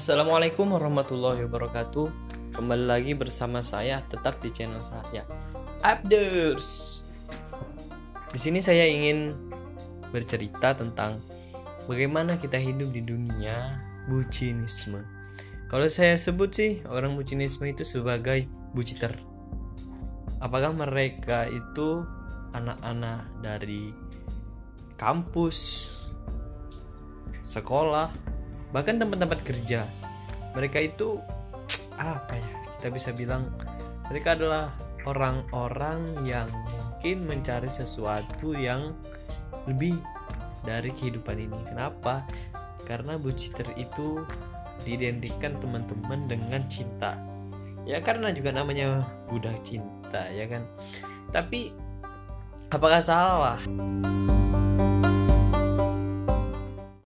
Assalamualaikum warahmatullahi wabarakatuh. Kembali lagi bersama saya tetap di channel saya Abdurs. Di sini saya ingin bercerita tentang bagaimana kita hidup di dunia bucinisme. Kalau saya sebut sih orang bucinisme itu sebagai buciter. Apakah mereka itu anak-anak dari kampus, sekolah, bahkan tempat-tempat kerja? Mereka itu apa ya? Kita bisa bilang mereka adalah orang-orang yang mungkin mencari sesuatu yang lebih dari kehidupan ini. Kenapa? Karena buciter itu diidentikan teman-teman dengan cinta. Ya karena juga namanya budak cinta, ya kan. Tapi apakah salah?